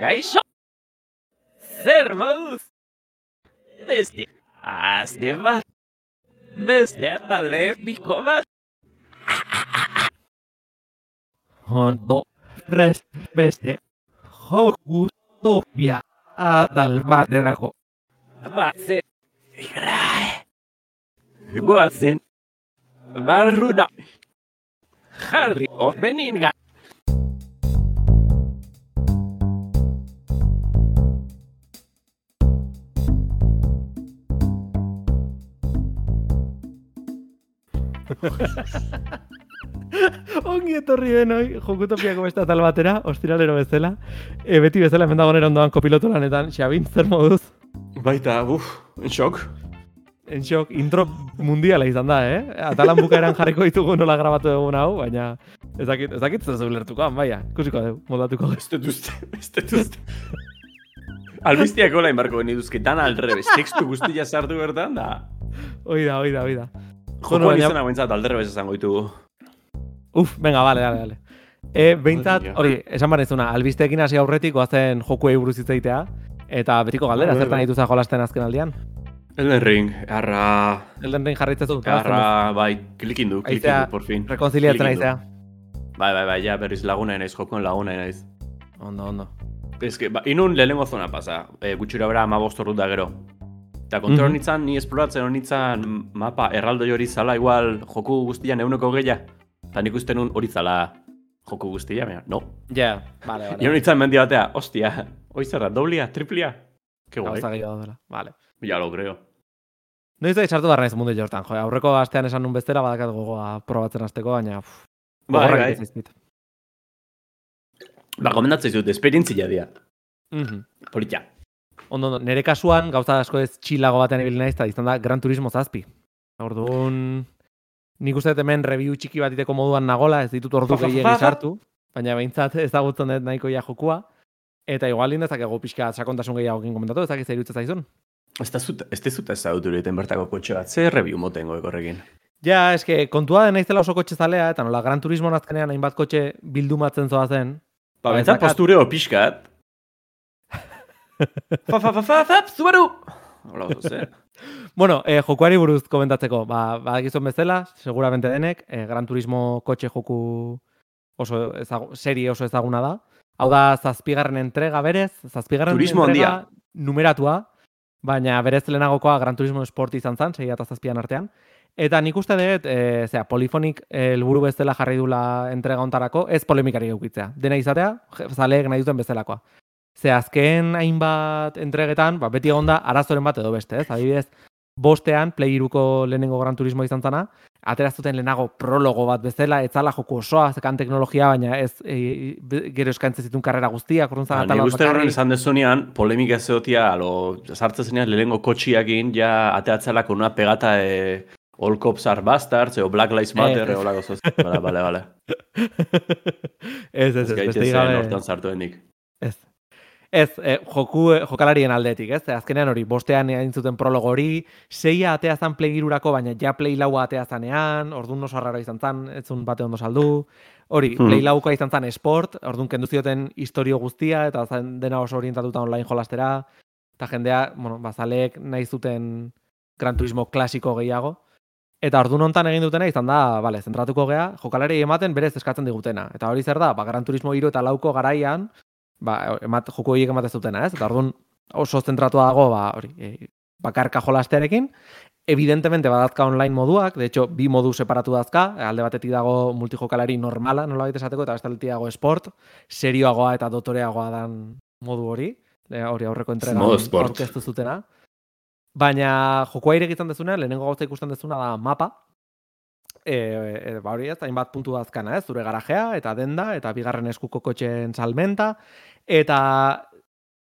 Gaixo! Zer moduz? Beste, azte bat. Beste atalde biko bat. Ondo, prest, beste, joku topia atal baterako. Bazen, igrae. Goazen, barruna. Jarri openinga. Ongi etorri denoi, jokutopiako beste atal batera, ostiralero bezala. E, beti bezala hemen dagoen ondoan kopiloto lanetan, Xabin, zer moduz? Baita, buf, en shock. En shock, intro mundiala izan da, eh? Atalan bukaeran jarriko ditugu nola grabatu dugun hau, baina ez dakit, ez dakit zer ulertuko, baina, ikusiko dugu, moldatuko Ez dut uste, ez dut uste. Albiztiak olain barko genituzke, dan aldrebes, tekstu guztia sartu bertan, da. Hoi da, hoi da. Jokoan baina- izan hauentzat aldrebes esango ditugu. Uf, venga, vale, vale, vale. E, behintzat, mia. hori, esan barezuna, albizteekin hasi aurretik goazen jokuei buruz hitz egitea, eta betiko galdera, Bai, bai, zertan bai. dituza jolasten azken aldian. Elden Ring, arra, Elden Ring jarraitzezu, arra, bai, klikin du, klikin Aizea, du, por fin. rekonziliatzen du. aizea. Bai, bai, bai, ja, berriz laguna naiz, jokoan laguna naiz. Ondo, ondo. Ez que, ba, inun lehenengo zona pasa, e, gutxura bera ama ordu da gero. Eta kontrol Mhm. nintzen, ni esploratzen honitzen mapa erraldoi hori zala igual joku guztian euneko gehiago. Eta nik uste nun hori zala joku guztia, baina, no. Ja, vale, vale. Iron nintzen mendi batea, ostia, hoi zerra, doblia, triplia. Que guai, Gauza vale. ya lo creo. Noiz da sartu barra ez mundu jortan, jo, aurreko astean esan nun bestera badakat gogoa probatzen hasteko, baina uf, Bai, gogorrak bai. zaizkit. Ba, gomendatzen dut, esperientzia dia. Mhm. Polita. Ondo, ondo, nire kasuan gauza asko ez txilago batean ibili naiz, eta izan da Gran Turismo zazpi. Orduan, nik uste hemen review txiki bat iteko moduan nagola, ez ditut ordu fa. sartu, baina behintzat ezagutzen dut nahiko ja jokua, eta igual indezakegu pixka sakontasun gehiagokin komentatu, ez dakit zer irutzen zaizun. Ez da zut, ez da zut ez da bertako kotxe bat, ze review motengo ekorrekin. Ja, eske, kontua den naizela oso kotxe zalea, eta nola Gran Turismo azkenean hainbat kotxe bildumatzen zoazen, Ba, Ba, bentsat ezakat- postureo pixkat. Fa, fa, fa, fa, fa, Subaru! Hola, ze? Bueno, eh, jokuari buruz komentatzeko, ba, badakizuen bezala, seguramente denek, eh, Gran Turismo kotxe joku oso ezagu, serie oso ezaguna da. Hau da, zazpigarren entrega berez, zazpigarren Turismo entrega handia. numeratua, baina berez lehenagokoa Gran Turismo Sport izan zen, segia eta zazpian artean. Eta nik uste dut, e, zera, polifonik eh, helburu bezala jarri dula entrega ontarako, ez polemikari eukitzea. Dena izatea, zaleek nahi duten bezalakoa. Ze azken hainbat entregetan, ba, beti egon da arazoren bat edo beste, ez? Adibidez, bostean, Play 3ko lehenengo Gran Turismo izan zana, ateraztuten lehenago prologo bat bezala, ez zala joku osoa, zekan teknologia, baina ez e, be- gero eskaintzen zituen karrera guztiak, orduan Ba, atal Ni bat uste horren esan dezunean, polemika zeotia, alo, sartzen zenean lehenengo kotxiakin, ja ateatzelako una pegata e, All Cops are Bastards, o Black Lives Matter, Ez, e, olako zoz. Bale, bale, bale. ez, ez, Ez ez, beste gabe. sartu denik. Ez. Ez, eh, joku, jokalarien aldetik, ez? Azkenean hori, bostean egin zuten prologo hori, seia atea zan play girurako, baina ja play laua atea zanean, orduan oso arraro izan zan, ez bate ondo saldu. Hori, Hmm. play laukoa izan zan esport, orduan kendu zioten historio guztia, eta zan dena oso orientatuta online jolastera, eta jendea, bueno, bazaleek nahi zuten Gran Turismo klasiko gehiago. Eta ordun hontan egin dutena izan da, bale, zentratuko gea, jokalari ematen berez eskatzen digutena. Eta hori zer da, ba, Gran Turismo 3 eta lauko garaian, ba, emat, joko horiek ematen zutena, ez? Eta orduan oso zentratua dago, ba, hori, e, bakarka jolastearekin, evidentemente badazka online moduak, de hecho, bi modu separatu dazka, alde batetik dago multijokalari normala, nola baita esateko, eta beste dago sport, serioagoa eta dotoreagoa dan modu hori, e, hori aurreko sport. aurkeztu zutena. Baina jokoa irekitzen dezuna, lehenengo gauza ikusten dezuna da mapa, e, e, ba hori ez, hainbat puntu dazkana, ez, zure garajea, eta denda, eta bigarren eskuko kotxeen salmenta, eta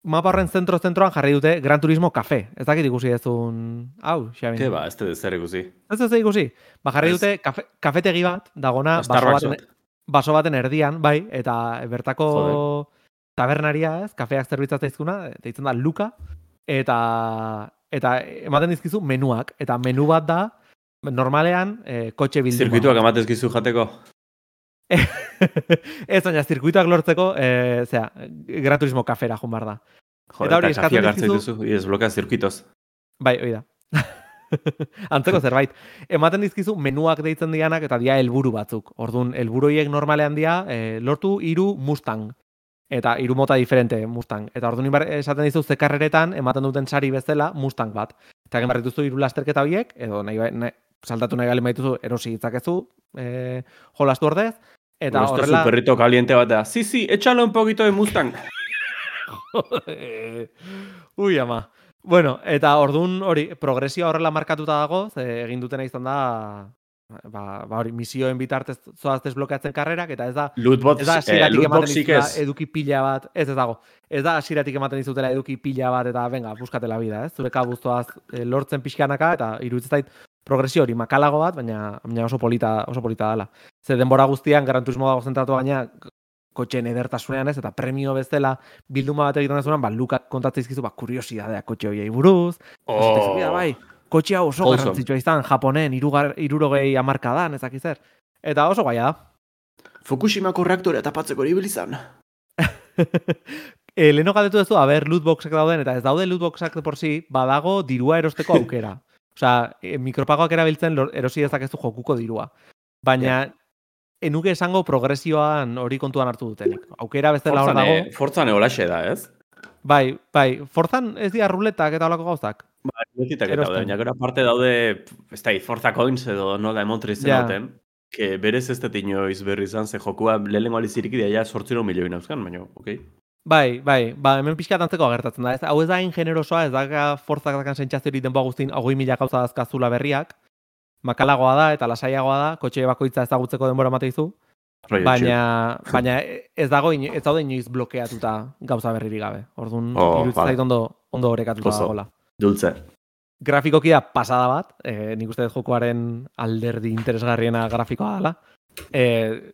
mapa horren zentro-zentroan jarri dute Gran Turismo Cafe. Ez dakit ikusi dezun, hau, Xabin. Ke ba, ez dut zer ikusi. Ez ez ikusi. Ba, jarri dute kafe, kafetegi bat, dagona, baso Starbucks baten, bat. baso baten erdian, bai, eta bertako Joder. tabernaria, ez, kafeak zerbitzatzen izkuna, deitzen da Luka, eta eta ematen dizkizu menuak, eta menu bat da, normalean, e, kotxe bilduma. Zirkuituak amatezkizu jateko. Ez baina zirkuituak lortzeko, e, zera, Gran Turismo kafera joan behar da. Joder, Eta hori eskatzen dizkizu- duzu, y desbloquea zirkuitos. Bai, hoi da. Antzeko zerbait. Ematen dizkizu menuak deitzen dianak eta dia helburu batzuk. Ordun helburu horiek normalean dira eh, lortu hiru Mustang. Eta hiru mota diferente Mustang. Eta ordun ibar- esaten dizu ze karreretan ematen duten sari bezala Mustang bat. Eta egin behar dituzu hiru lasterketa horiek edo nahi, ba- nahi saltatu nahi baldin baituzu erosi ditzakezu eh, jolastu ordez. Eta Eta horrela... su perrito caliente bat da. Sí, sí, échale un poquito de Mustang. Ui, ama. Bueno, eta ordun hori, progresioa horrela markatuta dago, ze egin dutena izan da, ba, ba hori, misioen bitartez zoaz desblokeatzen karrerak, eta ez da, Lootbox, ez da eh, hasieratik ematen lootboxik dizutela eduki pila bat, ez ez dago, ez da hasieratik ematen dizutela eduki pila bat, eta venga, buskate la vida, ez? Zure kabuztoaz eh, lortzen pixkanaka, eta iruditzen zait progresio hori makalago bat, baina, baina oso polita, oso polita dela. Ze denbora guztian, Gran Turismo dago zentratu baina, kotxeen edertasunean ez, eta premio bezala bilduma bat egiten dezunan, ba, lukak kontatzen izkizu, ba, kuriosidadeak kotxe horiei buruz, Oh. bai, kotxe hau oso Wholesome. garrantzitsua izan, Japonen, irugar, irurogei amarkadan, ezak zer. Eta oso gaia da. Fukushimako reaktorea tapatzeko eribili izan. e, leheno galdetu duzu, aber, lootboxak dauden, eta ez daude lootboxak de por si, badago dirua erosteko aukera. Osea, e, mikropagoak erabiltzen erosi dezakezu jokuko dirua. Baina, enuke esango progresioan hori kontuan hartu dutenik. Aukera bezala hor dago. eh, forzan eolaxe da, ez? Bai, bai, forzan ez dira ruletak eta holako gauzak. Bai, Betitak eta daude, baina gero aparte daude, ez da, Forza Coins edo nola emontri zen duten, que berez ez dut inoiz berri izan, ze jokua lehenengo alizirik dira, ja sortziro milioi nauzkan, baina, okei. Bai, bai, ba, hemen pixkat antzeko agertatzen da. Ez, hau ez da hain generosoa, ez da forzak dakan sentsazio hori denboa guztin hogei mila gauza dazkazula berriak. Makalagoa da eta lasaiagoa da, kotxe bakoitza ezagutzeko denbora mateizu. Rollo Baina, baina ez dago ez daude inoiz blokeatuta gauza berririk gabe. Orduan, Oh, iruditzen zait ondo, ondo orekatuta Oso. dagoela. Dulce. Grafikoki da pasada bat, e, nik uste dut jokoaren alderdi interesgarriena grafikoa dela. E,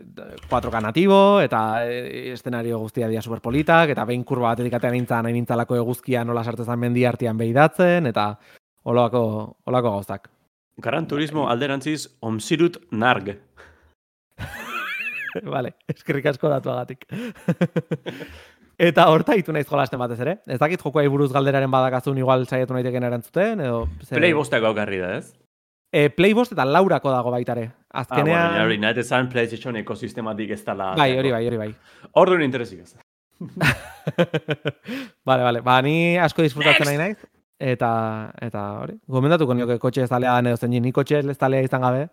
4K natibo, eta e, eszenario guztia dira superpolitak, eta behin kurba batetik atean nintzen, nahi nintzalako eguzkia nola sartezan mendi artean behidatzen, eta olako, olako gauzak. Gran Turismo alderantziz omzirut narg. vale, eskerrik asko datuagatik. eta horta itu naiz jolasten batez ere. Ez dakit jokoai buruz galderaren badakazun igual saiatu naiteken erantzuten, edo... zer- Play bostako aukarri da, ez? E, Playbost eta Laurako dago baitare. Ah, bueno, Azkenean... baina hori, nahet esan PlayStation ekosistematik ez dala. bai, hori bai, hori bai. Orduan interesik ez. vale, vale. Ba, ni asko disfrutatzen nahi naiz. Eta, eta hori, gomendatuko nioke kotxe ez talea edo zein, ni kotxe ez talea izan gabe,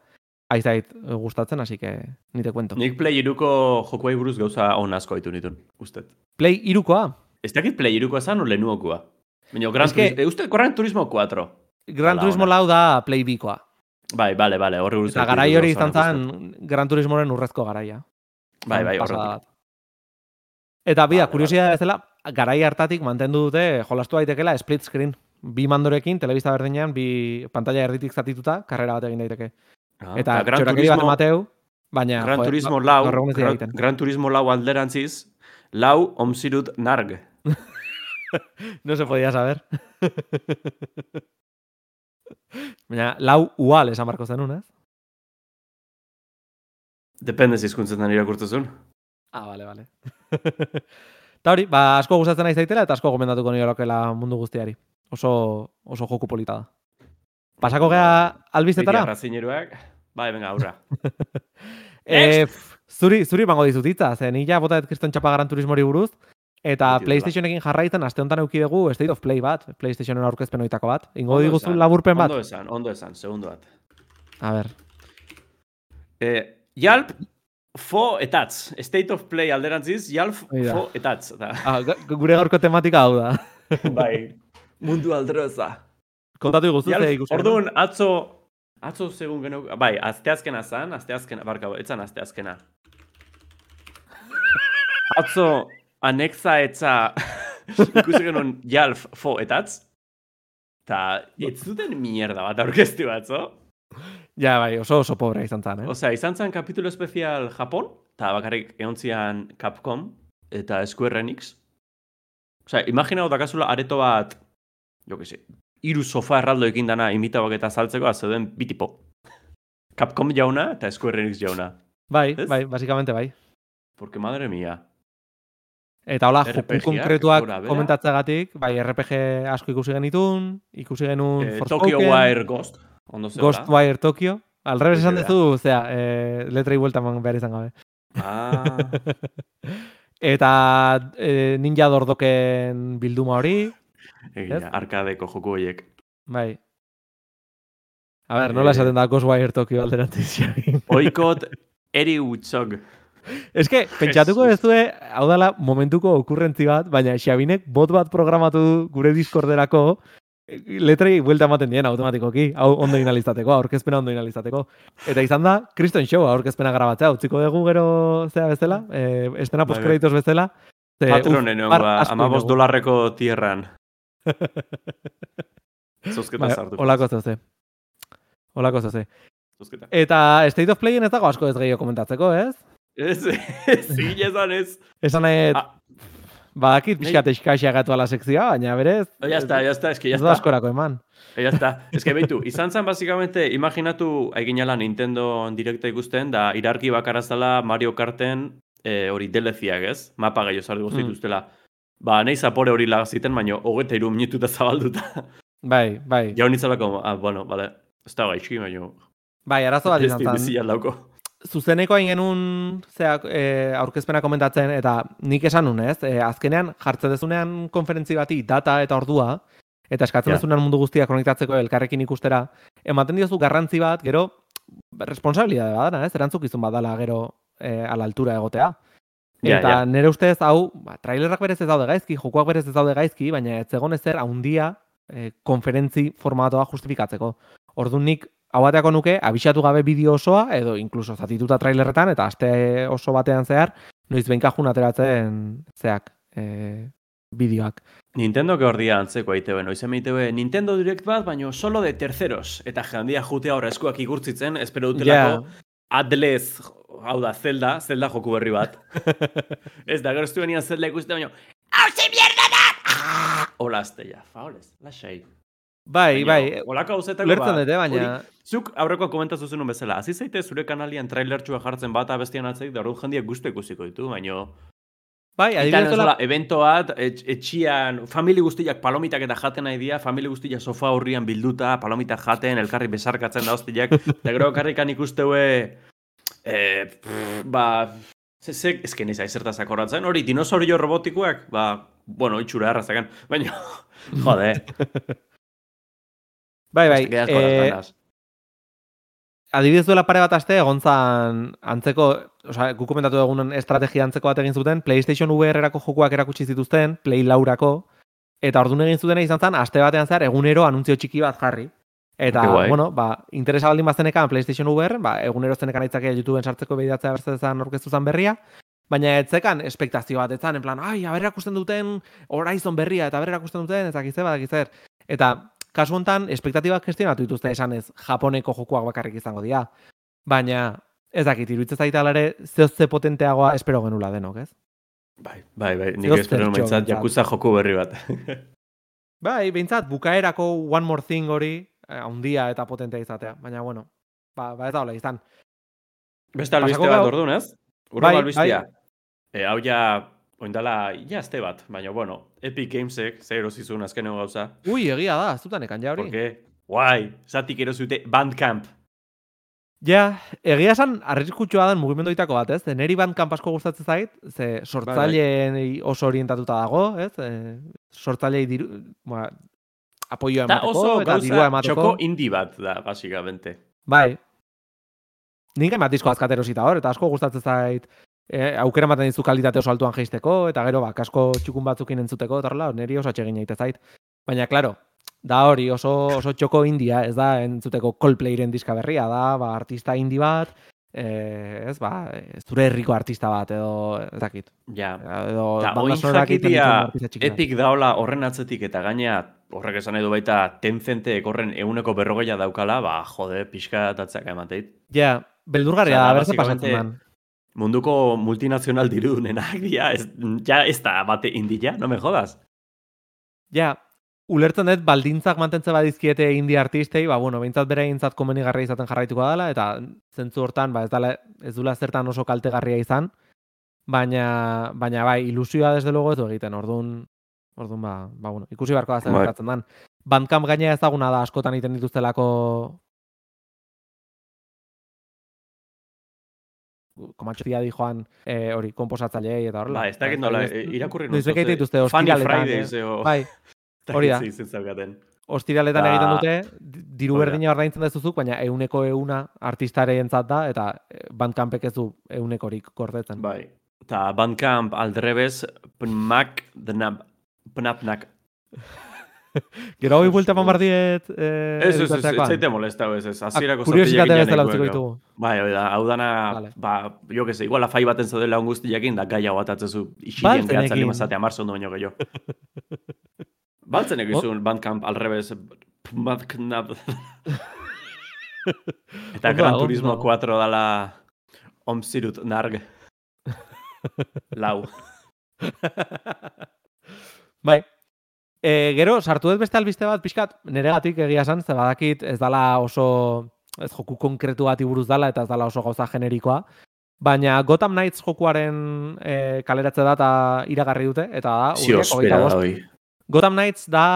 aizait gustatzen, así que ni te cuento. Nik Play iruko jokuai buruz gauza on asko ditu nitun, ustet. Play irukoa, Ez dakit Play iruko esan o lenuokoa. Baina, Gran Es que- Turismo, usted Gran Turismo 4. Gran Turismo lau da Play bikoa. Bai, bale, bale, horri buruz. Eta garai hori izan zen Gran Turismoren urrezko garaia. Bai, bai, horretik. bat. Eta bida, Vale, kuriosia bezala, garai hartatik mantendu dute jolastu daitekela split screen. Bi mandorekin, telebista berdinean, bi pantalla erditik zatituta, karrera bat egin daiteke. Ah, Eta Gran bat Turismo, emateu, baina... Gran joder, Turismo gaur- lau, Gran. Gran Turismo lau alderantziz, lau omzirut narg. No se podía saber. baina, lau ual esan barko zenun, ez? Depende zizkuntzetan irakurtzezun. Ah, vale, vale. Eta hori, ba, asko gustatzen nahi zaitela eta asko gomendatuko niolokela mundu guztiari. Oso, oso joku polita da. Pasako gea albizetara? Razineruak. Bai, venga, aurra. E, zuri, zuri bango dizut hitza, zen nila bota ez kriston txapa Gran Turismori buruz, eta PlayStationekin jarraitzen aste honetan eduki dugu State of Play bat, PlayStationen aurkezpen oitako bat. Ingo Ondo diguzu esan, laburpen bat? Ondo esan, ondo esan, segundo bat. A ber. Eh, Yalp, fo etatz. State of Play alderantziz, Yalp, Hori da. fo etatz. Da. Ah, gure gaurko tematika hau da. bai, mundu aldroza. Kontatu iguzu, ze ikusi. orduan, atzo, atzo segun genuk, bai, asteazkena zan, asteazkena, barka, etzan asteazkena. Atzo, anexa etza, ikusi genuen Yalp, fo etatz. Ta, ez zuten mierda bat aurkeztu batzo. Ja, bai, oso oso pobre izan zen, eh? Osea, izan zen kapitulo espezial Japon, eta bakarrik eontzian Capcom eta Square Enix. Osea, imaginau dakazula areto bat, jo que se, iru sofa erraldo ekin dana imitabak eta saltzeko, zeuden bitipo. Capcom jauna eta Square Enix jauna. Bai, Ez? bai, basikamente bai. Porque madre mía. Eta hola, joku konkretuak komentatzegatik, bai, RPG asko ikusi genitun, ikusi genuen Eh, Tokyo Wire Ghost. Ondo zegoela. Ghostwire Tokyo. Al revés esan duzu, zera, eh, letrei buelta eman behar izan gabe. Ah, Eta eh, ninja dordoken bilduma hori, egia, Ez? arkadeko joku horiek. bai. A ber, nola Eh. esaten da Ghostwire Tokyo alderantziz. Oikot eri utzog. Ez que, pentsatuko Jesus. dezue, hau dela momentuko okurrentzi bat, baina Xabinek bot bat programatu du gure Discorderako, letrei buelta ematen dien automatikoki, hau ondo inalizateko, aurkezpena ondo inalizateko. Eta izan da, Kriston Show aurkezpena grabatzea, utziko dugu gero zea bezala, eh, estena Bai, bai. postkreditos bezala. ze, Patronen uf, ba, amabos dolarreko tierran. Zozketa Bai, sartu. Olako zeuze. Olako zeuze. Zozketa. Eta State of Playen ez dago asko ez gehiago komentatzeko, ez? Ez, ez, esan ez. Esan nahi, Ah. badakit pixkat eskaxia gatu ala sekzioa, baina berez, Oh, ya está, ya está, es que ya ez está. askorako eman. Eh, Ya está. Es que beitu, izan zen basikamente, imaginatu aiginala Nintendo Directa ikusten, da irarki bakarra zela Mario Karten eh, hori deleziak, ez? Mapa gehiago sartu Mm. zituztela. Ba, nahi zapore hori lagaziten, baina hogeita iru minututa zabalduta. Bai, bai. ja honitzalako, ah, bueno, vale, ez da gaizki, baina... Bai, arazo bat Ez izan zen. Zuzeneko hain genuen zeak, e, aurkezpena komentatzen, eta nik esan nun, ez? E, azkenean, jartzen dezunean konferentzi bati data eta ordua, eta eskatzen Ja. dezunean mundu guztia konektatzeko elkarrekin ikustera, ematen diozu garrantzi bat, gero, responsabilidade badana, ez? Erantzukizun badala gero e, ala altura egotea. Eta ja. nire ustez, hau, ba, trailerrak berez ez daude gaizki, jokoak berez ez daude gaizki, baina ez zegoen ezer haundia e, konferentzi formatoa justifikatzeko. Orduan nik hau bateako nuke, abisatu gabe bideo osoa, edo inkluso zatituta trailerretan, eta aste oso batean zehar, noiz behinkajun ateratzen zeak e, bideoak. Nintendo que ordia antzeko ITV, noizen ITV Nintendo Direct bat, baina solo de terceros. Eta jendia jutea horra eskuak igurtzitzen, espero dutelako Adlez, hau da, Zelda, Zelda joku berri bat. ez da, gero benian Zelda ikuste, baina Hau ze mierda da! Hola, azteia, faolez, lasai. Bai, bai, Olako hauzetako ulertzen dute, baina... Zuk aurrekoa komentatu zenun bezala, hasi zaite zure kanalian trailertxua jartzen bata bestian atzeik, da orduan jendiak guztu ikusiko ditu, baina... Bai, adibidez, ez hola- dola, evento bat, etx, etxian, famili guztiak palomitak eta jaten nahi dira, famili guztiak sofa horrian bilduta, palomitak jaten, elkarri besarkatzen da hostiak, eta gero karrikan ikusteue, eh, pff, ba, ze, ze, ez que neza ezertaz akordatzen, hori dinosaurio robotikoak, ba, bueno, itxura errazakan, baina, jode, bai, bai, eh, adibidez duela pare bat aste egon zan antzeko, osea, guk komentatu egunen estrategia antzeko bat egin zuten, PlayStation VR-erako jokuak erakutsi zituzten, Play laurako, eta ordun egin zutena izan zen, aste batean zehar egunero anuntzio txiki bat jarri. Eta, Ke guai. bueno, ba, interesa baldin bazenekan PlayStation VR, ba, egunero zenekan aitzake YouTubeen sartzeko behidatzea bertzezan orkestu zan berria, baina etzekan espektazio bat, etzan, en plan, ai, aber erakusten duten Horizon berria, eta aber erakusten duten, ezak izte, badak izter. Eta, kasu hontan, espektatibak gestionatu dituzte esanez, Japoneko jokuak bakarrik izango dira. Baina, ez dakit, iruditzen zaita ala ere, zehoz ze potenteagoa espero genula denok, ez? bai, bai, bai, nik espero maitzat, jakuza joku berri bat. Bai, behintzat, bukaerako One More Thing hori, eh, handia eta potentea izatea. Baina, bueno, ba, ba ez da hola izan. Beste albiste bat orduan, ez? Urro Bai, albistea. E, hau ja, oindala, ja azte bat, baina, bueno, Epic Gamesek, ze erosizun azkeneko gauza. Ui, egia da, ez dutan ekan ja hori. Porque, guai, zatik erosute Bandcamp. Ja, egia esan, arriskutsua den mugimendoitako bat, ez? Neri bandkamp asko gustatzen zait, ze sortzaileen oso orientatuta dago, ez? E, sortzailei diru, ba, apoioa emateko, oso eta dirua gauza emateko. txoko indie bat da, basikamente. Bai. Nik emat disko azkat erosita hor, eta asko gustatzen zait, e, aukera ematen dizu kalitate oso altuan jeisteko, eta gero, ba, kasko txukun batzukin entzuteko, eta horrela, niri oso atxegin egite zait. Baina, claro, da hori oso, oso txoko india, ez da entzuteko Coldplayren diska berria, da, ba, artista indie bat, e, ez, ba, e, zure herriko artista bat, edo, ez dakit, Ja. edo, Ta banda oin jakitia. Epic daola horren atzetik eta gaina horrek esan edo baita Tencentek horren euneko berrogeia daukala, ba, jode, pixka tatzak emateit. Ja, beldurgarria da, da, berze pasatzen dan. Munduko multinazional dirudunenak dira, ez, ja ez da bate indila, no me jodas. Ja, ulertzen dut baldintzak mantentze badizkiete indie artistei, ba, bueno, behintzat bere egintzat komenigarria izaten jarraituko dela, eta zentzu hortan, ba, ez, dala, ez dula zertan oso kaltegarria izan, baina, baina bai, ilusioa desde luego ez du egiten, orduan, orduan, ba, ba, bueno, ikusi beharko da zer Bai. gertatzen dan. Bandcamp gaina ezaguna da askotan egiten dituztelako komatxotia di joan eh, hori, komposatzaileei eta horrela. Ba, ez dakit nola, e, irakurri Noizbait egiten dituzte, Funny ostiraletan, Fridays, eh? eo... Bai, hori da. Ostiraletan Da- egiten dute, di- diru da. berdina ordaintzen dezuzuk, baina euneko euna artistarentzat da, eta eh, Bandcampek ez du eunekorik gordetzen. Bai. Ta Bandcamp aldrebez, pnmak, pnapnak. Gero hori buelta eman bardiet eh, Ez, ez, ez, ez, zaite molesta, ez, ez, azierako Kuriositate bezala utziko ditugu. Bai, hau dana, Vale. ba, jo que igual afai baten zaudela on guztiakin, da gai hau atatzezu, isilien gehatzen lima zatea, marzo ondo baino gehiago. Baltzen egizun Bandcamp alrebez, pnap, Eta Gran Turismo ondo dago. 4 dala omzirut narg. Lau. bai. E, gero, sartu dut beste albiste bat, pixkat, neregatik egia esan, ze badakit ez dala oso, ez joku konkretu bati buruz dala, eta ez dala oso gauza generikoa. Baina Gotham Knights jokuaren e, kaleratze data iragarri dute, eta da, Zio, urriak hogeita bost. Gotham Knights da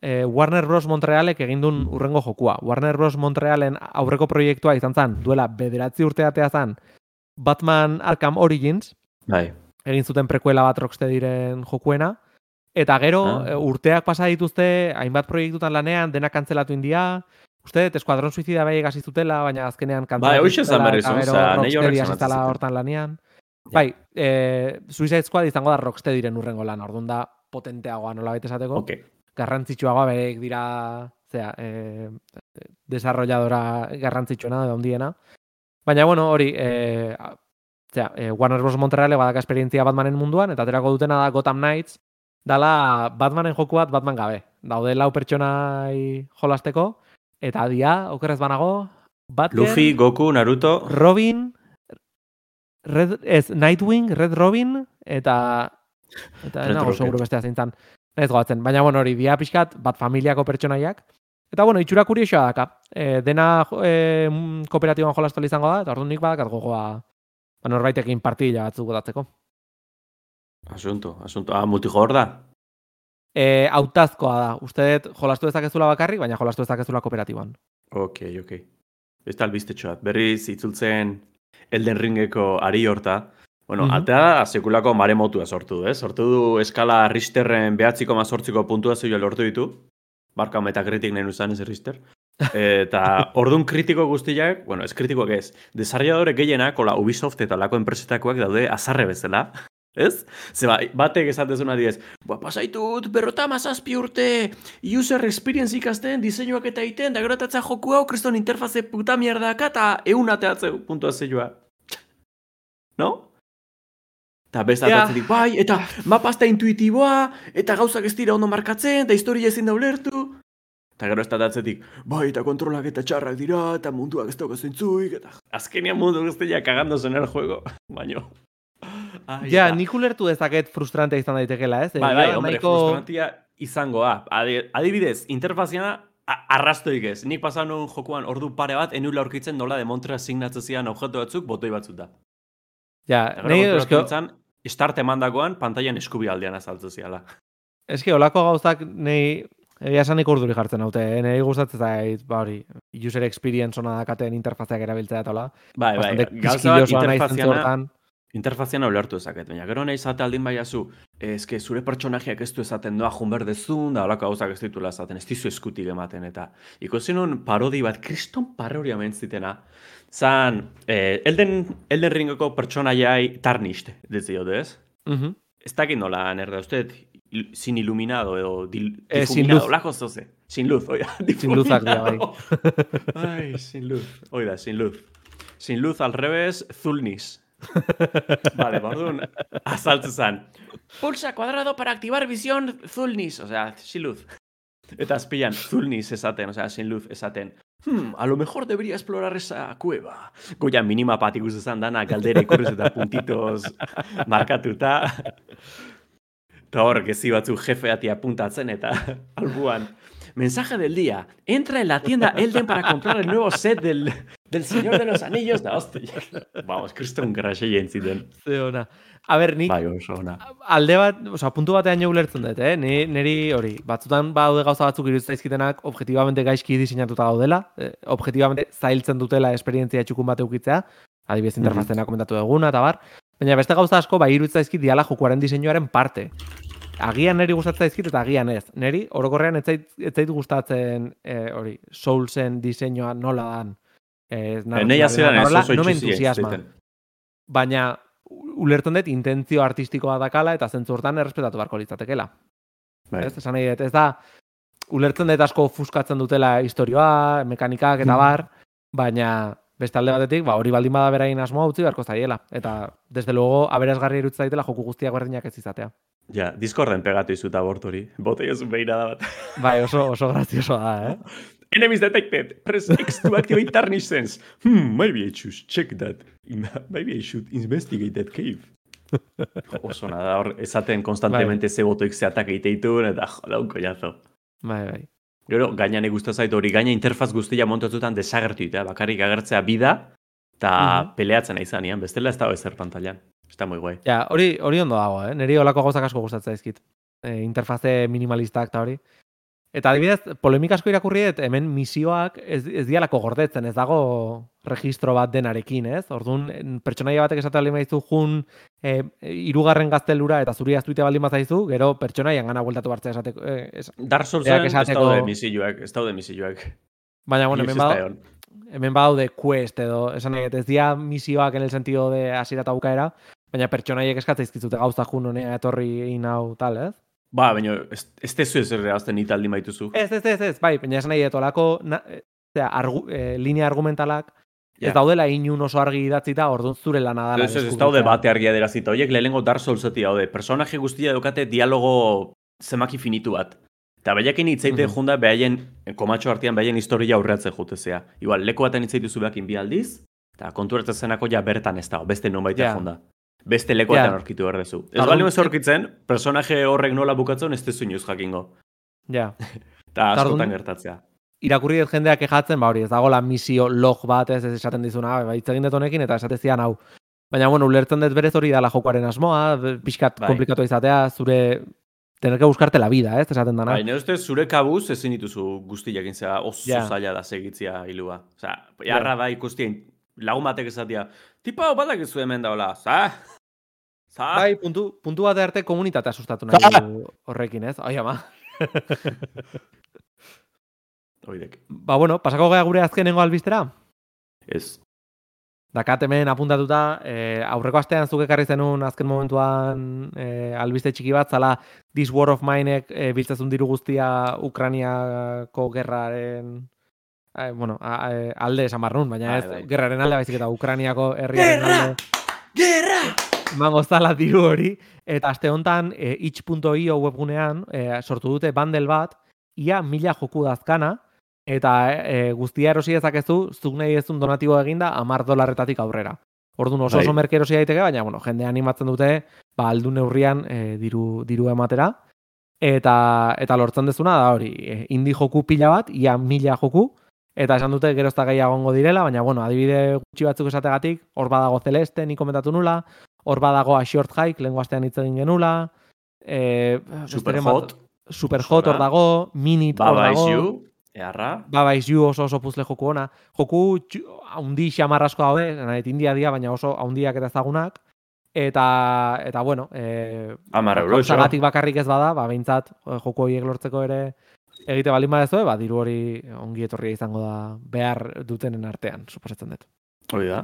e, Warner Bros. Montrealek egin duen urrengo jokua. Warner Bros. Montrealen aurreko proiektua izan zen, duela bederatzi urteatea zen, Batman Arkham Origins, Bai. egin zuten prekuela bat Rocksteadyren jokuena, eta gero Ah. e, urteak pasa dituzte, hainbat proiektutan lanean, denak kantzelatu india, uste, dut, Eskuadron Suicida bai egasi zutela, baina azkenean kantzelatu Bai, hoxe horrek Rocksteady esan hasi zela zuten. hortan lanean. Ja. Bai, e, Suicide Squad izango da Rocksteadyren urrengo lan, orduan da potenteagoa nola esateko Ok. garrantzitsuagoa berek dira zera, e, desarrolladora garrantzitsuena edo handiena. Baina bueno, hori, e, zera, e, Warner Bros. Montreal badaka esperientzia Batmanen munduan, eta aterako dutena da Gotham Knights, dala Batmanen joku bat Batman gabe. Daude lau pertsonai jolasteko, eta dia, okerrez banago, Batman, Luffy, Goku, Naruto. Robin, Red, ez, Nightwing, Red Robin, eta eta nago Rocket. seguro bestea zeintan. Ez goatzen, baina bueno, hori dia pixkat, bat familiako pertsonaiak. Eta bueno, itxura kuriosoa daka. E, dena e, mm, kooperatiboan jolastol izango da, eta orduan nik badakat gogoa ba, norbaitekin partila batzuk botatzeko. Asunto, asunto. Ah, multijogor da. E, autazkoa da, uste dut jolastu dezakezula bakarrik, baina jolastu dezakezula kooperatiboan. Ok, ok. Ez da albistetxoat. Berriz itzultzen Elden Ringeko ari horta. Bueno, Mhm. atea da sekulako maremotua sortu du, eh? Sortu du eskala Richterren behatziko mazortziko puntuazioa lortu ditu. Barka metakritik nahi nuzan ez Richter. Eta ordun kritiko guztiak, bueno, ez kritikoak ez, desarrolladore gehienak, ola Ubisoft eta lako enpresetakoak daude azarre bezala. Ez? Zeba, batek esatezuna diez, ba, pasaitut, berrota mazazpi urte, user experience ikasten, diseinuak eta egiten, da gero joku hau, kriston interfaze puta mierdaka, eta eun ateatzeu, puntuazioa. No? Eta beste Ja. atatzetik, bai, eta mapazta intuitiboa, eta gauzak ez dira ondo markatzen, eta historia ezin da ulertu. Eta gero ez atatzetik, bai, eta kontrolak eta txarrak dira, eta munduak ez dauka zentzuik, eta azkenean mundu guztiak kagando zen el juego, baino. Ai, Ja, nik ulertu dezaket frustrante izan daitekela, ez? Bai, Egia bai, da hombre, nahiko- frustrantia izangoa. Adi- Adibidez, interfaziana arrastoik ez. Nik pasan nuen jokuan ordu pare bat, enula aurkitzen nola demontra signatzen zian objektu batzuk, botoi batzuk da. Ja, nahi, nintzen, start emandakoan, pantailan eskubi aldean azaltzen ziala. eske, olako gauzak nahi, egia esan nik urduri jartzen haute, eh? nahi gustatzen zait, ba hori, user experience ona dakaten interfazeak erabiltzea eta hola. Bai, bai, gauza interfaziana, hortan. interfaziana ulertu ezaket, baina gero nahi zate aldin baiazu, eske zure pertsonajiak ez du esaten doa jun berdezun, da holako gauzak ez ditula esaten, ez dizu eskutik ematen, eta ikusi nun parodi bat, kriston parodia mentzitena, zan, eh, Elden, Elden Ringeko pertsonaiai tarnisht, dizio, ez? Mhm. Ez dakit nola nerda, uste, il- sin iluminado edo dil, Eh, sin luz. lako zoze. Sin luz, oida. Sin luzak dira, bai. Ai, sin luz. Oida, sin luz. Sin luz al revés, zulnis. vale, bordun, azaltzen zan. Pulsa cuadrado para activar visión zulnis, o sea, sin luz. Eta azpilan, zulnis esaten, o sea, sin luz esaten. Hmm, a lo mejor debería explorar esa cueva. Goia minima pat ikusten zan dana, galdera ikurriz eta puntitos markatuta. Eta hor, gezi batzuk jefeati apuntatzen eta albuan. Mensaje del día. Entra en la tienda Elden para comprar el nuevo set del, del Señor de los Anillos. Da, hostia. Vamos, kriston grasei entziten. Ze ona. A ber, nik Bai, oso ona. alde bat, osea, puntu batean ulertzen dut, eh? Ni, neri hori, batzutan baude gauza batzuk iruditzen zaizkitenak objektibamente gaizki diseinatuta gaudela, eh, objektibamente zailtzen dutela esperientzia txukun bat eukitzea, adibidez interfazena komentatu duguna eta bar, baina beste gauza asko bai iruditzen zaizkit diala jokuaren diseinuaren parte. Agian neri gustatzen zaizkit eta agian ez. Neri orokorrean ez zait, ez zait gustatzen eh, hori, Soulsen diseinua nola dan. Eh, Nei hasieran ez oso egiten. Baina ulertzen dut intentzio artistikoa dakala eta zentzu hortan errespetatu beharko litzatekela. Bai. Ez, esan nahi dut, ez da, ulertzen dut asko fuskatzen dutela historioa, mekanikak eta bar, baina beste alde batetik, ba, hori baldin bada berain asmoa utzi beharko zaiela. Eta, desde luego, aberazgarri irutzen daitela joku guztiak berdinak ez izatea. Ja, Discorden pegatu izut abortori. Botei ez beira da bat. Bai, oso, oso graziosoa da, eh? Enemies detected. Press X to activate tarnish sense. Hmm, maybe I should check that. Maybe I should investigate that cave. Oso nada, hor, esaten konstantemente ze botoik ze atak egite dituen, eta jodaun kollazo. Bai, bai. Gero, gainan ikusten zait hori, gaina interfaz guztia montatutan desagertu ditea, bakarrik agertzea bida, eta Mhm. peleatzen aizanean, bestela ez dago ezer pantailan. Está muy guay. Ja, hori, hori ondo dago, eh? Neri olako gauzak asko gustatzen zaizkit. E, interfaze minimalistak eta hori. Eta adibidez, polemik asko irakurri dut, hemen misioak ez, ez dialako gordetzen, ez dago registro bat denarekin, ez? Orduan, pertsonaia batek esatea baldin badizu jun e, irugarren gaztelura eta zuri aztuite baldin bazaizu, gero pertsonaian gana bueltatu bartzea esateko. Eh, es, Dark Soulsen Berak ez esateko- daude misioak, ez daude misioak. baina, bueno, hemen ez da bada, egon. hemen badaude quest edo, esan dut, ez dia misioak en el sentido de hasiera eta bukaera, baina pertsonaiek eskatzen izkizute gauza jun honea etorri egin hau tal, ez? Ba, baina ez, ez tezu ez erreazten nit aldi maituzu. Ez, ez, ez, ez, bai, baina esan nahi dut, olako, na, zera, argu, e, linea argumentalak, ez daudela inun oso argi idatzita, orduan zure lana dela. Ez, ez, ez daude bate argia derazita. Oiek lehenengo Dark Soulseti daude. Personaje guztia daukate dialogo zemaki finitu bat. Eta behakin hitzeite Mhm. junda behaien, komatxo artean behaien historia aurreatzen jutezea. Igual, leku baten hitzeituzu behakin bi aldiz, eta konturatzen zenako ja bertan ez dago, beste non baita Ja. junda. Beste leku batean Ja. aurkitu behar dezu. Ez bali aurkitzen, personaje horrek nola bukatzen ez tezu inoz jakingo. Ja, Eta Eta askotan gertatzea. irakurri dut jendeak ejatzen, ba hori, ez dagoela misio log bat, ez, ez esaten dizuna, ba, hitz egin dut honekin, eta esatezian hau. Baina, bueno, ulertzen dut berez hori dala jokoaren asmoa, pixkat Bai. komplikatu izatea, zure, tener que buscarte la vida, ez, esaten dana. Bai, nire ustez zure kabuz ezin dituzu guztiak intzea oso Ja. zaila da segitzia hilua. Osea, jarra da ikustien lagun batek esatia, tipo hau badak ez hemen daula, za? Za? Bai, puntu, puntu bat arte komunitatea sustatu nahi Ah! horrekin, ez? Ai, ama. Oidek. Ba, bueno, pasako gea gure azkenengo albistera. Ez. Dakat hemen apuntatuta, eh, aurreko astean zuk ekarri zenun azken momentuan eh, albiste txiki bat, zala This War of Minek eh, biltzazun diru guztia Ukraniako gerraren eh, bueno, a, a, alde esan barrun, baina Bai, ez bai. gerraren alde, baizik eta Ukraniako herriaren Gerra! alde Gerra! emango zala diru hori, eta aste honetan e, itch.io webgunean e, sortu dute bundle bat, ia mila joku dazkana, eta e, guztia erosi dezakezu, zuk nahi ezun donatibo eginda, amar dolarretatik aurrera. Orduan oso oso Bai. merke erosi daiteke, baina bueno, jende animatzen dute, ba, aldu neurrian e, diru, diru ematera, eta, eta lortzen dezuna da hori, e, indie joku pila bat, ia mila joku, eta esan dute gero ez da gehiago direla, baina bueno, adibide gutxi batzuk esategatik, hor badago Celeste, ni komentatu nula, hor badago A Short Hike, lehen astean hitz egin genula, e, Super hot. Super hot hor dago, Minit hor dago, you. Earra. Baba is you oso oso puzle joku ona. Joku haundi xamar asko daude, nahi india dia, baina oso haundiak eta ezagunak. Eta, eta bueno, e, bakarrik ez bada, ba, behintzat, eh, joku horiek lortzeko ere egite balin badezue, ba, diru hori ongi etorria izango da behar dutenen artean, suposatzen dut. Hori da.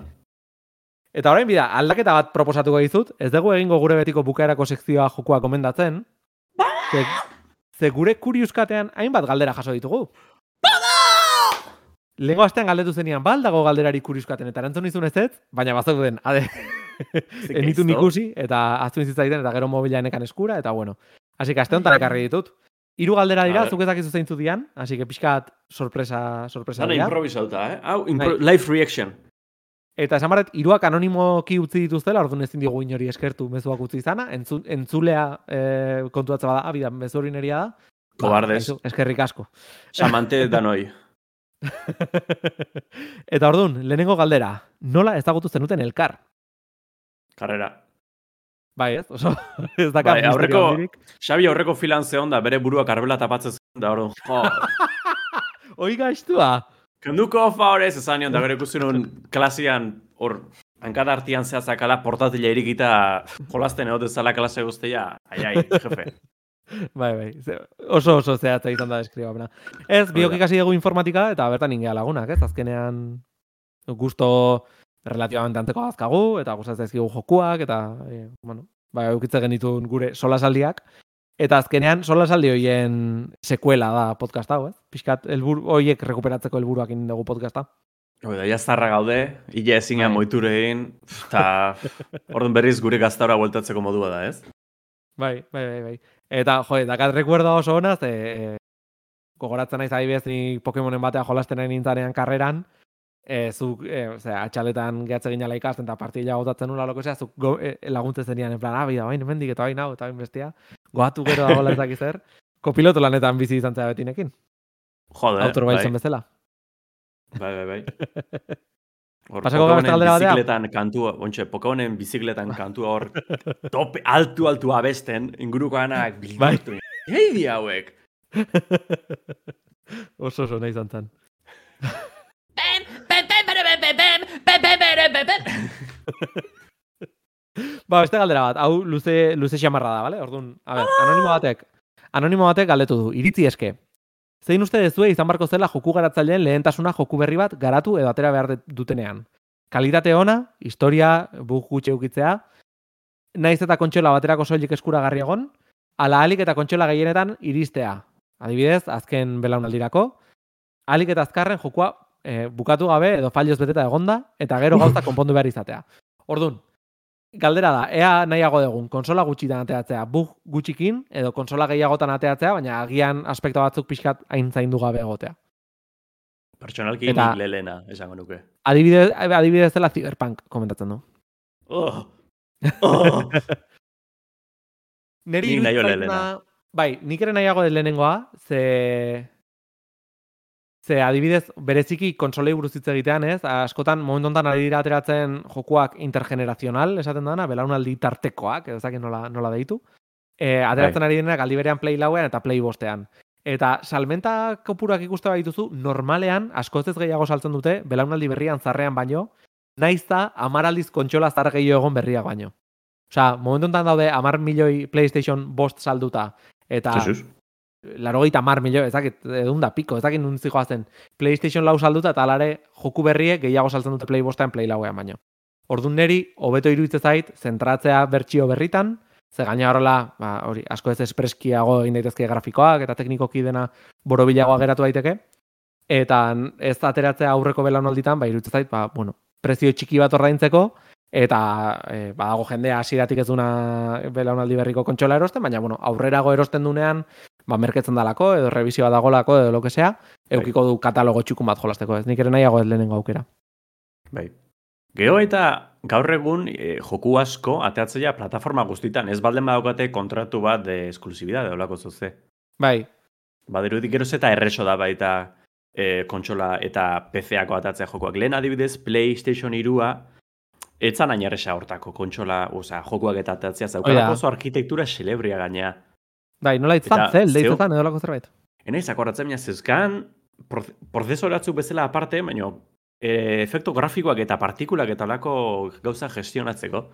Eta orain bida, aldaketa bat proposatuko dizut, ez dugu egingo gure betiko bukaerako sekzioa jokoa komendatzen. Ze, ze gure kuriuskatean hainbat galdera jaso ditugu. Lengo astean galdetu zenian, bal dago galderari kuriuskaten, eta erantzun izun ez ez, baina bazeuden, ade, enitu gaizto. ikusi, eta aztu zitzaiten, eta gero mobila enekan eskura, eta bueno. Así que aste honetan ekarri ditut. Hiru galdera dira, zuk ez dakizu zeintzu dian, así que pixkat sorpresa, sorpresa Zara dira. improvisauta, eh? Hau, impro Bai. live reaction. Eta esan barret, iruak anonimoki utzi dituztela, orduan ezin diogu inori eskertu mezuak utzi izana, entzu, entzulea e, kontuatza bada, abida, mezu hori neria da. Kobardes. Ba, eskerrik asko. Samante danoi. Eta orduan, lehenengo galdera, nola ezagutu zenuten elkar? Karrera. Bai, ez? Oso, ez dakar Bai, aurreko-. Xabi aurreko filan zeon da, bere burua karbela tapatzen zuen, da orduan, jo, Oi gaiztua. kenduko ofa horrez, esan nion, da gero ikusi nun klasian, hor, hankada artian zehazakala portatila irikita jolasten egote zala klase guztia, ai, ai, jefe. Bai, bai. Oso oso zehatza izan da deskribapena. Ez, biok da. ikasi dugu informatika eta bertan ingea lagunak, ez? Azkenean gusto relativamente antzeko azkagu eta gustatzen zaizkigu jokuak eta e, bueno, bai, eukitze genitun gure solasaldiak eta azkenean solasaldi hoien sekuela da podcast hau, ez? Pixkat helburu hoiek rekuperatzeko helburuak egin dugu podcasta. Hoi da, jaztarra gaude, ila ezinean Bai. moiture egin, eta orduan berriz gure gaztaura bueltatzeko modua da, ez? Bai, bai, bai, bai. Eta, jo, dakat rekuerdo oso ona, ze e, gogoratzen naiz adibidez ni Pokemonen batea jolasten nahi nintzanean karreran, e, zuk, e, osea, atxaletan gehatze ginala ikasten eta partila gotatzen nula loko zea, zuk go, e, laguntzen zenian, en plan, ah, bida, bain, hemendik eta bain hau, eta bain bestia, goatu gero dagoela ez dakiz zer, kopiloto lanetan bizi izan zera betinekin, Jode, autor bai, bai. bezala. bai, bai, bai. Hor, Pasako gara galdera batea? bizikletan kantua, ontxe, Pokemonen bizikletan kantua hor, tope, altu, altu abesten, inguruko anak bilbatu. Hei di hauek! oso oso nahi izan zen. Ba, beste galdera bat, hau luze, luze xamarra da, bale? Orduan, a ber, anonimo batek, anonimo batek galdetu du, iritzi eske. Zein uste dezue izan barko zela joku garatzaileen lehentasuna joku berri bat garatu edo atera behar dutenean. Kalitate ona, historia, bug gutxe ukitzea, naiz eta kontxola baterako soilik eskuragarri egon, ala alik eta kontxola gehienetan iristea. Adibidez, azken belaunaldirako, alik eta azkarren jokua eh, bukatu gabe edo falloz beteta egonda, eta gero gauza konpondu behar izatea. Orduan, galdera da, ea nahiago dugun, konsola gutxitan ateatzea, bug gutxikin, edo konsola gehiagotan ateatzea, baina agian aspektu batzuk pixkat hain zaindu gabe egotea. Pertsonalki Eta- lelena, esango nuke. Adibidez, adibidez dela Cyberpunk komentatzen du. Oh. Oh. Neri Nik nahi Bai, nik ere nahiago dut lehenengoa, ze... Ze adibidez, bereziki konsolei buruz hitz egitean, ez? Askotan, momentu honetan ari dira ateratzen jokuak intergenerazional, esaten dana, belaunaldi tartekoak, edo zakin nola, nola deitu. E, ateratzen Bai. ari direnak aldi berean Play lauean eta Play bostean. Eta salmenta kopurak ikuste badituzu, normalean, askoz ez gehiago saltzen dute, belaunaldi berrian zarrean baino, naiz da amaraldiz kontsola zar gehiago egon berriak baino. Osea, momentu honetan daude amar milioi PlayStation bost salduta, eta Jesus. Larogeita mar milioi, ezakit, edun da piko, ezakit nuntzi joazen, PlayStation lau salduta eta alare joku berriek gehiago saltzen dute Play bostean Play lauean baino. Orduan neri, hobeto iruditzen zait, zentratzea bertsio berritan, ze gaina horrela, ba, hori, asko ez espreskiago egin daitezke grafikoak eta teknikoki dena borobilagoa geratu daiteke, eta ez ateratzea aurreko belaunalditan, ba, iruditzen zait, ba, bueno, prezio txiki bat ordaintzeko, eta e, badago jendea hasieratik ez duna belaunaldi berriko kontsola erosten, baina bueno, aurrerago erosten dunean, ba, merketzen dalako, edo revisioa dagolako, edo lo que sea, eukiko du katalogo txukun bat jolasteko, ez nik ere nahiago ez lehenengo aukera. Bai. Gero eta gaur egun e, joku asko ateatzea plataforma guztitan, ez balden badaukate kontratu bat de esklusibidade olako zuze. Bai, Badirudi gero eta erreso da baita e, kontsola eta PC-ako atatzea jokoak. Lehen adibidez, PlayStation 2 etzan hain erresa hortako kontsola, osea, jokuak eta atatzea zaukalako oso arkitektura celebria gainea. Bai, nola itzan, Eta zel, deitzetan, edo lako zerbait. Enaiz, akordatzen baina zeuzkan proze- prozesoratzuk bezala aparte, baina e, efektu grafikoak eta partikulak eta olako gauza gestionatzeko.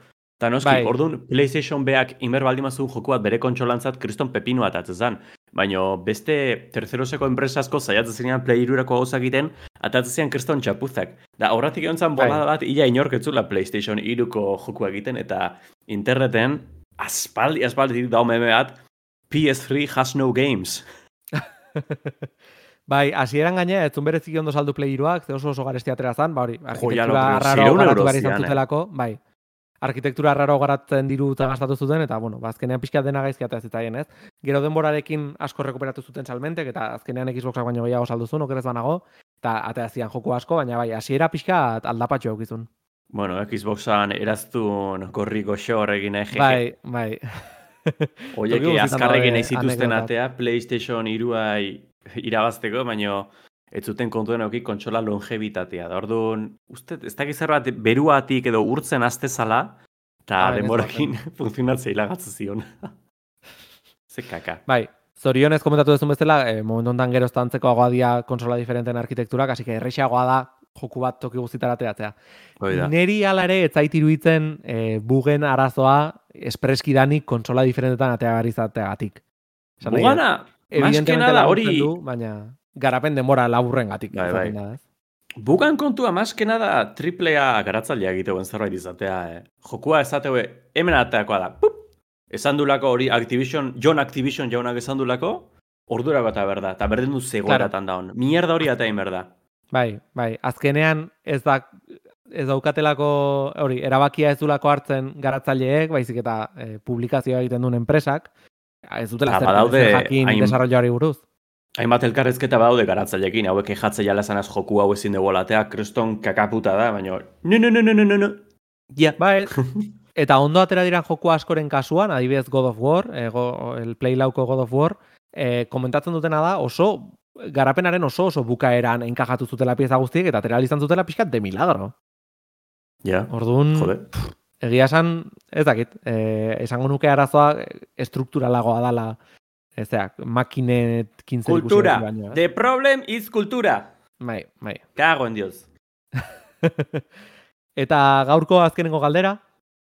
Eta noski, Bai. orduan PlayStation beak inber baldimazun joku bat bere kontsolantzat kriston pepinu atatzen zen. Baina beste terceroseko enpresazko zaiatzen zinean Play 2-rako gauzak egiten, atatzen kriston txapuzak. Da, horretik egon zen Bai. bolada bat, ila inorketzula PlayStation 2-ko jokua egiten, eta interneten, aspaldi, aspaldi dau meme bat, PS3 has no games. Bai, hasieran gaine, ez zun bereziki ondo saldu Play 2ak, ze oso oso garesti atera zan, ba hori, arkitektura raro garatu behar izan eh? zutelako, bai. Arkitektura raro garatzen diru eta gastatu zuten, eta bueno, ba, azkenean pixka dena gaizki atera zitzaien, ez? Gero denborarekin asko rekuperatu zuten salmentek, eta azkenean Xboxak baino gehiago saldu zuen, okerez banago, eta atera zian joku asko, baina bai, hasiera pixka aldapatxo aukizun. Bueno, Xboxan eraztun gorri goxo horregin ege. Bai, bai. Oiek azkarrekin nahi zituzten atea, PlayStation iruai irabazteko, baino ez zuten kontuen auki kontsola longevitatea. Da orduan, uste, ez dakiz zerbait beruatik edo urtzen aztezala, eta ez demorakin funtzionatzea hilagatzen zion. Ze kaka. Bai, zorionez komentatu duzun bezala, e, momentu honetan gero antzeko dia konsola diferenten arkitekturak, hasi que errexagoa da joku bat toki guztitara ateratzea. Neri hala ere ez zait iruditzen e, bugen arazoa espreski danik konsola diferentetan atea behar izateagatik. Bugana, evidentemente maskena da hori, du, baina garapen denbora laburrengatik Bai, bai. izaten da, ez? bugan kontua maskena da triplea garatzailea egiteuen zerbait izatea. Eh. Jokua esateue hemen ateakoa da. Pup! Esan dulako hori Activision, John Activision jaunak esan dulako, ordura eta berda, eta berdin du zegoeratan da hon. Mierda hori atain berda. Bai, bai, azkenean ez da ez daukatelako hori erabakia ez dulako hartzen garatzaileek, baizik eta e, publikazioa egiten duen enpresak, ez dutela Ta zer, badaude zer jakin hain- desarrolloari buruz. Hainbat elkarrezketa badaude garatzailekin, hauek ejatzea jala zanaz joku hau ezin dugu latea, kreston kakaputa da, baina no, no, no, no, no, no, no. Ja. Bai, eta ondo atera diran joku askoren kasuan, adibidez God of War, e, go, el Play lauko God of War, e, komentatzen dutena da oso garapenaren oso oso bukaeran enkajatu zutela pieza guztiek eta atera izan zutela pixkat de milagro. Ja, Orduan, jode. egia esan, ez dakit, e, esango nuke arazoa estrukturalagoa dala, ezeak, makinekin zer ikusi Kultura. baino, eh? The problem is kultura. Bai, bai. Kago en Dios. Eta gaurko azkenengo galdera,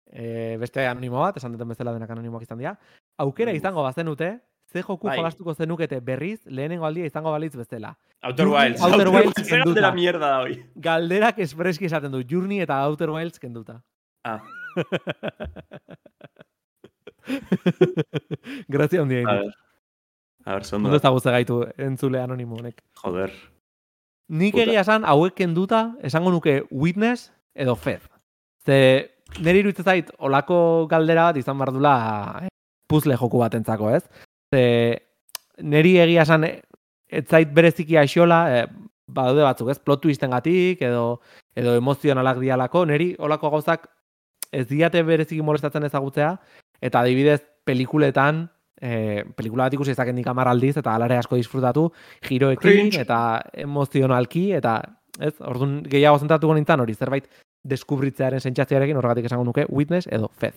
e, beste anonimo bat, esan duten bezala denak anonimoak izan dira, aukera izango bazenute, ze joku Bai. jolastuko zenukete berriz, lehenengo aldia izango balitz bezala. Outer Wilds. Outer Wilds Zer kenduta. galdera mierda da hoi. Galderak espreski esaten du, Journey eta Outer Wilds kenduta. Ah, Grazia handia a indi. ver. A ver, zondo. Ondo gaitu entzule anonimo honek. Joder. Nik egia esan, hauek kenduta, esango nuke Witness edo Fed. Ze, nire iruditzen zait, olako galdera bat izan behar dula eh, puzzle joku batentzako, ez? Ze, niri egia esan, eh, ez zait bereziki aixola, eh, badaude batzuk, ez? Plot twistengatik edo edo emozionalak dialako, niri olako gauzak ez diate bereziki molestatzen ezagutzea, eta adibidez, pelikuletan, e, pelikula bat ikusi ezaken aldiz, eta alare asko disfrutatu, giroekin, eta emozionalki, eta ez, orduan gehiago zentratuko nintzen hori, zerbait deskubritzearen sentsazioarekin horregatik esango nuke Witness edo Fez.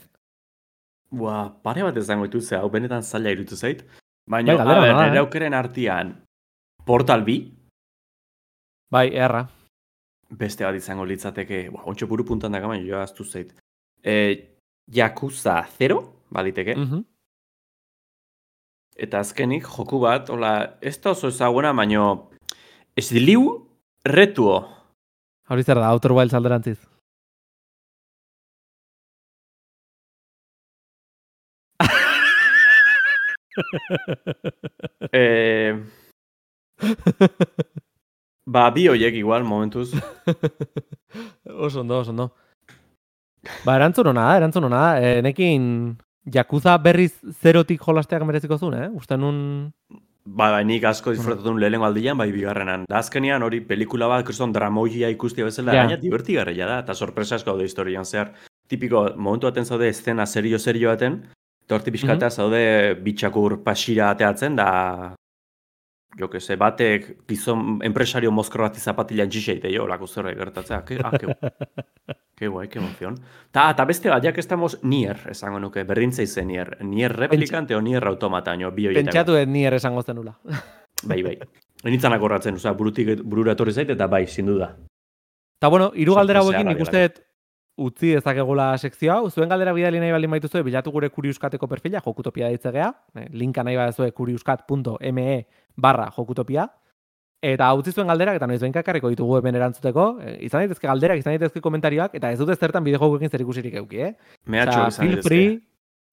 Bua, pare bat izango dituz, hau benetan zaila irutu zait. Baina, Bai, galdera a ber, eh? aukeren artian, Portal B, Bai, erra. beste bat izango litzateke, bua, ontsa buru puntan dago, baina joa aztu zait. E, Yakuza 0, baliteke, Mhm. eta azkenik joku bat, hola, ez da oso ezaguna, baino, ez liu retuo. Hori zer da, Outer Wilds alderantziz. E, ba, bi hoiek igual, momentuz. oso ondo, oso ondo. Ba, erantzun hona da, erantzun hona da. E, nekin Yakuza berriz zerotik jolasteak mereziko zuen, eh? Uste nun... Ba, bai, nik asko disfrutatun lehenengo aldian, bai bigarrenan. Da azkenean hori pelikula bat, kriston dramoia ikustia bezala, Ja. gaina divertigarria da, eta sorpresa asko daude historian zehar. Tipiko, momentu baten zaude estena serio-serio baten, eta horti pixkatea zaude bitxakur pasira ateatzen, da jo que se, batek gizon enpresario mozkor bat zapatilan txixeite jo, lako zerbait gertatzea. Ke, ah, ke, ke guai, ke emozion. Ta, ta beste bat, jak estamos nier, esango nuke, berdintza izen nier. Nier replikante o nier automata, nio, bi horietako. Pentsatu ez ni ere esango zenula. Bai, bai. Enitzan akorratzen, osea, burutik burura etorri zait, eta bai, sindu da. Ta bueno, hiru galdera hauekin dut utzi dezakegula sekzio hau. Zuen galdera bidali nahi baldin baituzue, bilatu gure kuriuskateko perfila, jokutopia ditzegea. Eh, linka nahi badazue kuriuskat.me barra jokutopia. Eta utzi zuen galderak, eta noiz behin kakarriko ditugu hemen erantzuteko. Eh, izan daitezke galderak, izan daitezke komentarioak, eta ez dute zertan bideo jokuekin zer ikusirik euki, eh? Mehatxo izan feel daitezke. free,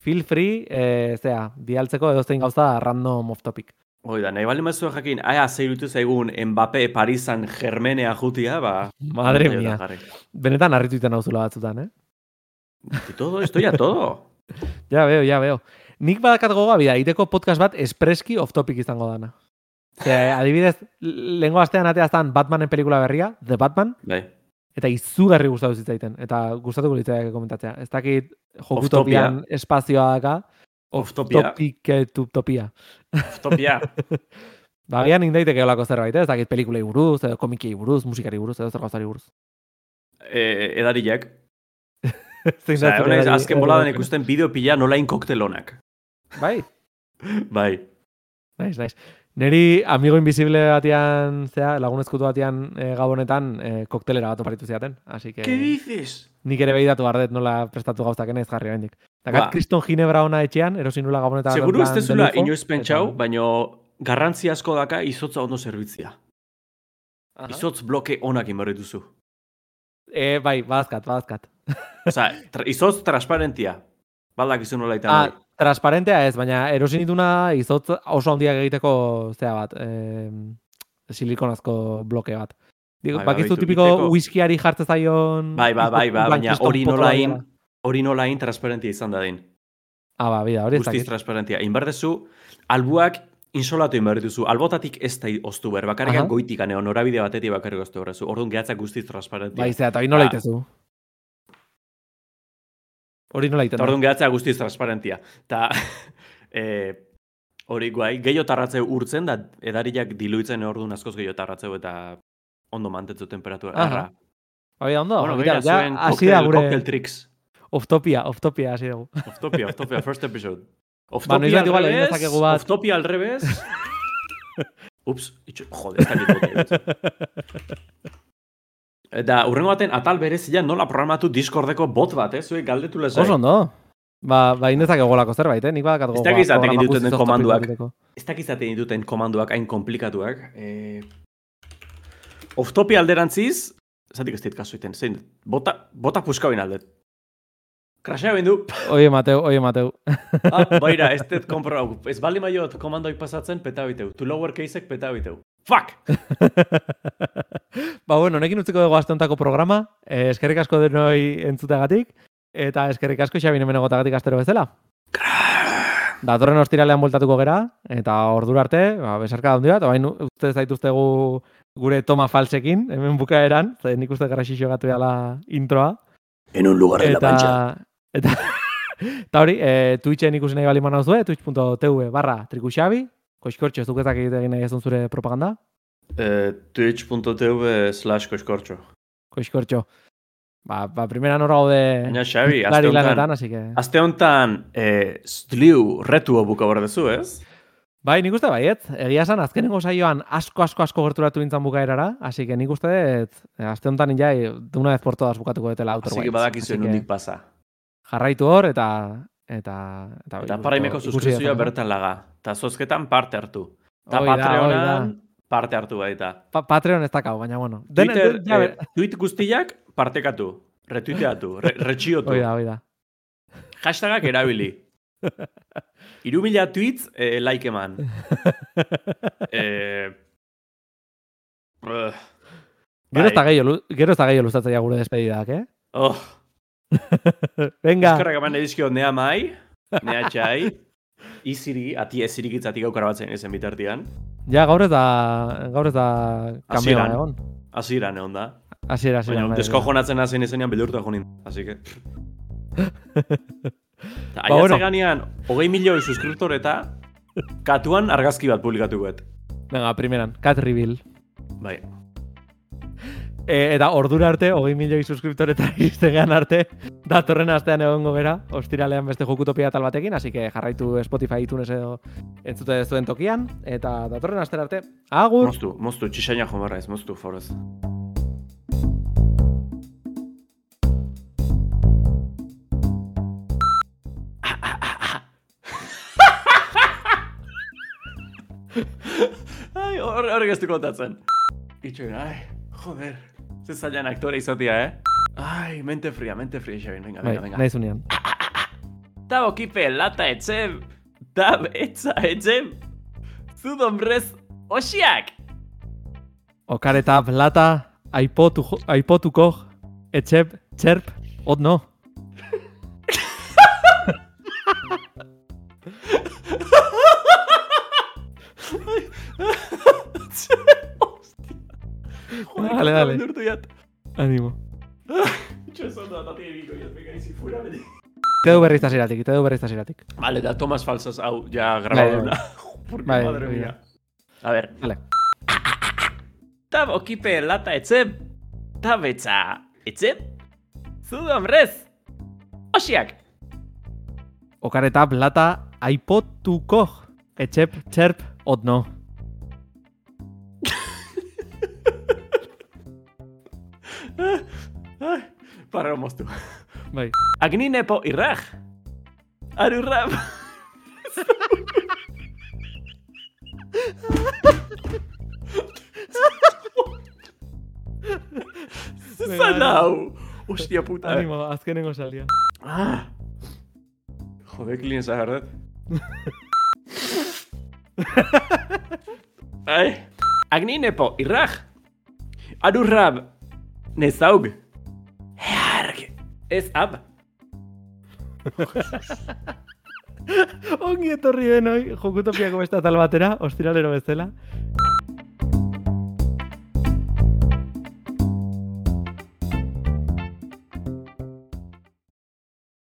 feel free, eh, zea, dialtzeko edo zein gauza random off topic. Hoi da, nahi bali mazua jakin, aia zeirutu zaigun Mbappe Parisan germenea jutia, ba... Madre mia. Benetan harritu iten nauzula batzutan, eh? Y todo, esto ya todo. Ja veo, ja veo. Nik badakat gogoa bida, iteko podcast bat espreski off topic izango dana. Ze, adibidez, lehengo astean ateaztan Batmanen pelikula berria, The Batman, Bai. Eta izugarri gustatu zitzaiten. Eta gustatuko litzaiake komentatzea. Ez dakit jokutopian espazioa daka. Oftopia. Oftopiketutopia. Oftopia. Ba, gian indaiteke olako zerbait, eh? ez dakit pelikulei buruz, edo komikiei buruz, musikari buruz, edo zer gauzari buruz. e, edariak. Osea, honez, azken boladan ikusten bideo pila nolain koktelonak. Bai, Bai. naiz, naiz. Neri amigo invisible batean, zea, lagunezkutu batean e, gabonetan e, koktelera bat oparitu ziaten. Así que ¿Qué dices? Nik ere behidatu bardet nola prestatu gauztak ez jarri oraindik. Eta Ba. kriston ginebra ona etxean, erosi nula gabonetan. Seguru ez dezula inoiz pentsau, baino garrantzi asko daka izotza ondo zerbitzia. Aha. Izotz bloke onak inbarri duzu. E, bai, badazkat, badazkat. Osa, tra, izotz transparentia. Baldak izun nola Ah, transparentea ez, baina erosi nituna izotz oso handiak egiteko zea bat, eh, silikonazko bloke bat. Digo, Bai, bai, bakizu baitu, tipiko whiskiari jartzen zaion... Bai, bai, bai, bai, baina hori nolain, hori nolain transparentia izan dadin. Ah, ba, bida, hori ez Guztiz dakit. transparentia. Inberdezu, albuak insolatu inberri duzu. Albotatik ez da oztu behar, bakarrikan Aha. goitik aneo, norabide batetik bakarrik oztu behar. Orduan gehatzak guztiz transparentia. Bai, zera, eta hori nola Ah. itezu. Hori nola da. orduan gehatzea guztiz transparentia. Ta, eh, hori guai, gehiago tarratzeu urtzen, da edariak diluitzen orduan askoz gehiago tarratzeu eta ondo mantetzu temperatura. Aha. Bai, ondo, Bueno, begira, ja, zuen hasi da cocktail, gure cocktail tricks. oftopia, oftopia hasi dugu. Oftopia, oftopia, first episode. Ba, Oftopia noizbait al igual revés, bat. oftopia al revés. Ups, itxo, jode, ez dakit bote dut. Eta urrengo baten atal berezia nola programatu Discordeko bot bat, eh? Zuek galdetu lezai. Oso ondo. Ba, ba indezak egolako zerbait, eh? Nik badakat Ez gogoa. dakit zaten programa dituten komanduak. Ez dakizaten dituten komanduak hain komplikatuak. Eh, oftopia alderantziz, zatik ez dit kasu iten, zein, bota, bota puska bain aldet. Krasea bindu, Oie, Mateu, oie, Mateu. ah, baira, ez dut konprobau. Ez bali maiot komandoik pasatzen, peta biteu. To lower caseek peta biteu. Fuck! ba, bueno, honekin utziko dugu asteontako programa. Eh, eskerrik asko denoi entzuteagatik. Eta eskerrik asko Xabin hemen egotagatik astero bezala. Datorren ostiralean bueltatuko gera, eta ordura arte, ba, besarka handi bat, bain uste zaituztegu gure toma falsekin, hemen bukaeran, ze nik uste garraxixo gatu dela introa. En un lugar en la pancha. eta, eta hori, e, Twitchen ikusi nahi bali manauzue, twitch.tv barra trikuxabi, koizkortxo, ez duketak egin nahi ezun zure propaganda, Eh, Twitch.tv slash koizkortxo. koizkortxo. Ba, ba primera nora gaude Baina, Xabi, lari honetan, lanetan, así que... aste honetan, eh, Stliu retuo buka behar dezu, ez? Bai, nik uste baiet, egia esan, azkenengo saioan asko, asko, asko gerturatu nintzen bukaerara, así que nik uste dut, aste honetan jai, de una vez por todas bukatuko dutela Outer Wilds. Así que nondik pasa. Jarraitu hor, eta... Eta, eta, Eta paraimeko dezagun. bertan laga. Eta zozketan parte hartu. Eta Patreonan parte hartu baita. Pa Patreon ez dakau, baina bueno. Den- Twitter, den- ja, eh, tweet guztiak partekatu. Retuiteatu, re, retxiotu. Hoi da, hoi da. Hashtagak erabili. Iru mila tweets, eh, like eman. eh, uh, Gero bai. gehiago, gero ez da gehiago luzatzea gure despedidak, eh? Oh, Venga, eskerrak eman edizkio nea mai, nea txai, iziri, ati ezirik itzatik aukara batzen ezen bitartian. ja gaur ez da, gaur ez da kamioa egon. Hasieran egon da. Hasiera, hasiera. Baina, bai, bai. deskojonatzen hazen izenean beldurtu jonin. Así que... Eta Ba, bueno. ganean, hogei milioi suskriptor eta katuan argazki bat publikatu guet. Venga, primeran, cat reveal. Bai. E, eta ordura arte, hogei milioi suskriptoretara iristen gehan arte, datorren astean egongo gera, ostiralean beste jokutopia tal batekin, así que jarraitu Spotify iTunes edo entzute zuen tokian, eta datorren astera arte, agur! Moztu, moztu, txisaina jomarra ez, moztu, forez. Ai, hor, horrek ez du kontatzen. Itxoin, ai, joder. Ze zailan aktore izatea, eh? Ai, mente fria, mente fria, Xabin, venga, Bai, venga, venga. nahi zunean. Ta okipe lata etzem, tab etza etzem, zud hombrez osiak! Okareta plata, aipotu, jo- aipotuko, etxep, txerp, ot no. Joder, Dale, dale. jat. Animo. Itxo ez ondo atati egiko, ez beka izi fura beti. Te du berriz tasiratik, te du berriz tasiratik. Vale, da Tomas Falsas, hau, ja grabaduna. Porque, Bai, madre bai, mía. A ver. Vale. Tab okipe lata etzep. Tabetza etzep. Zudu hombrez. Osiak. Okareta plata aipotuko. Etxep, txerp, otno. Ai, Para moztu. Bai. Agninepo irraj. Arurrab. Zan hau. Hostia puta. Animo, azkenengo salia. Ah. Jode, klien zaharret. Ai. Agninepo irraj. Arurrab. Nezaug. Ez ab. Ongi etorri denoi, jokutopiako beste atal batera, ostiralero bezala.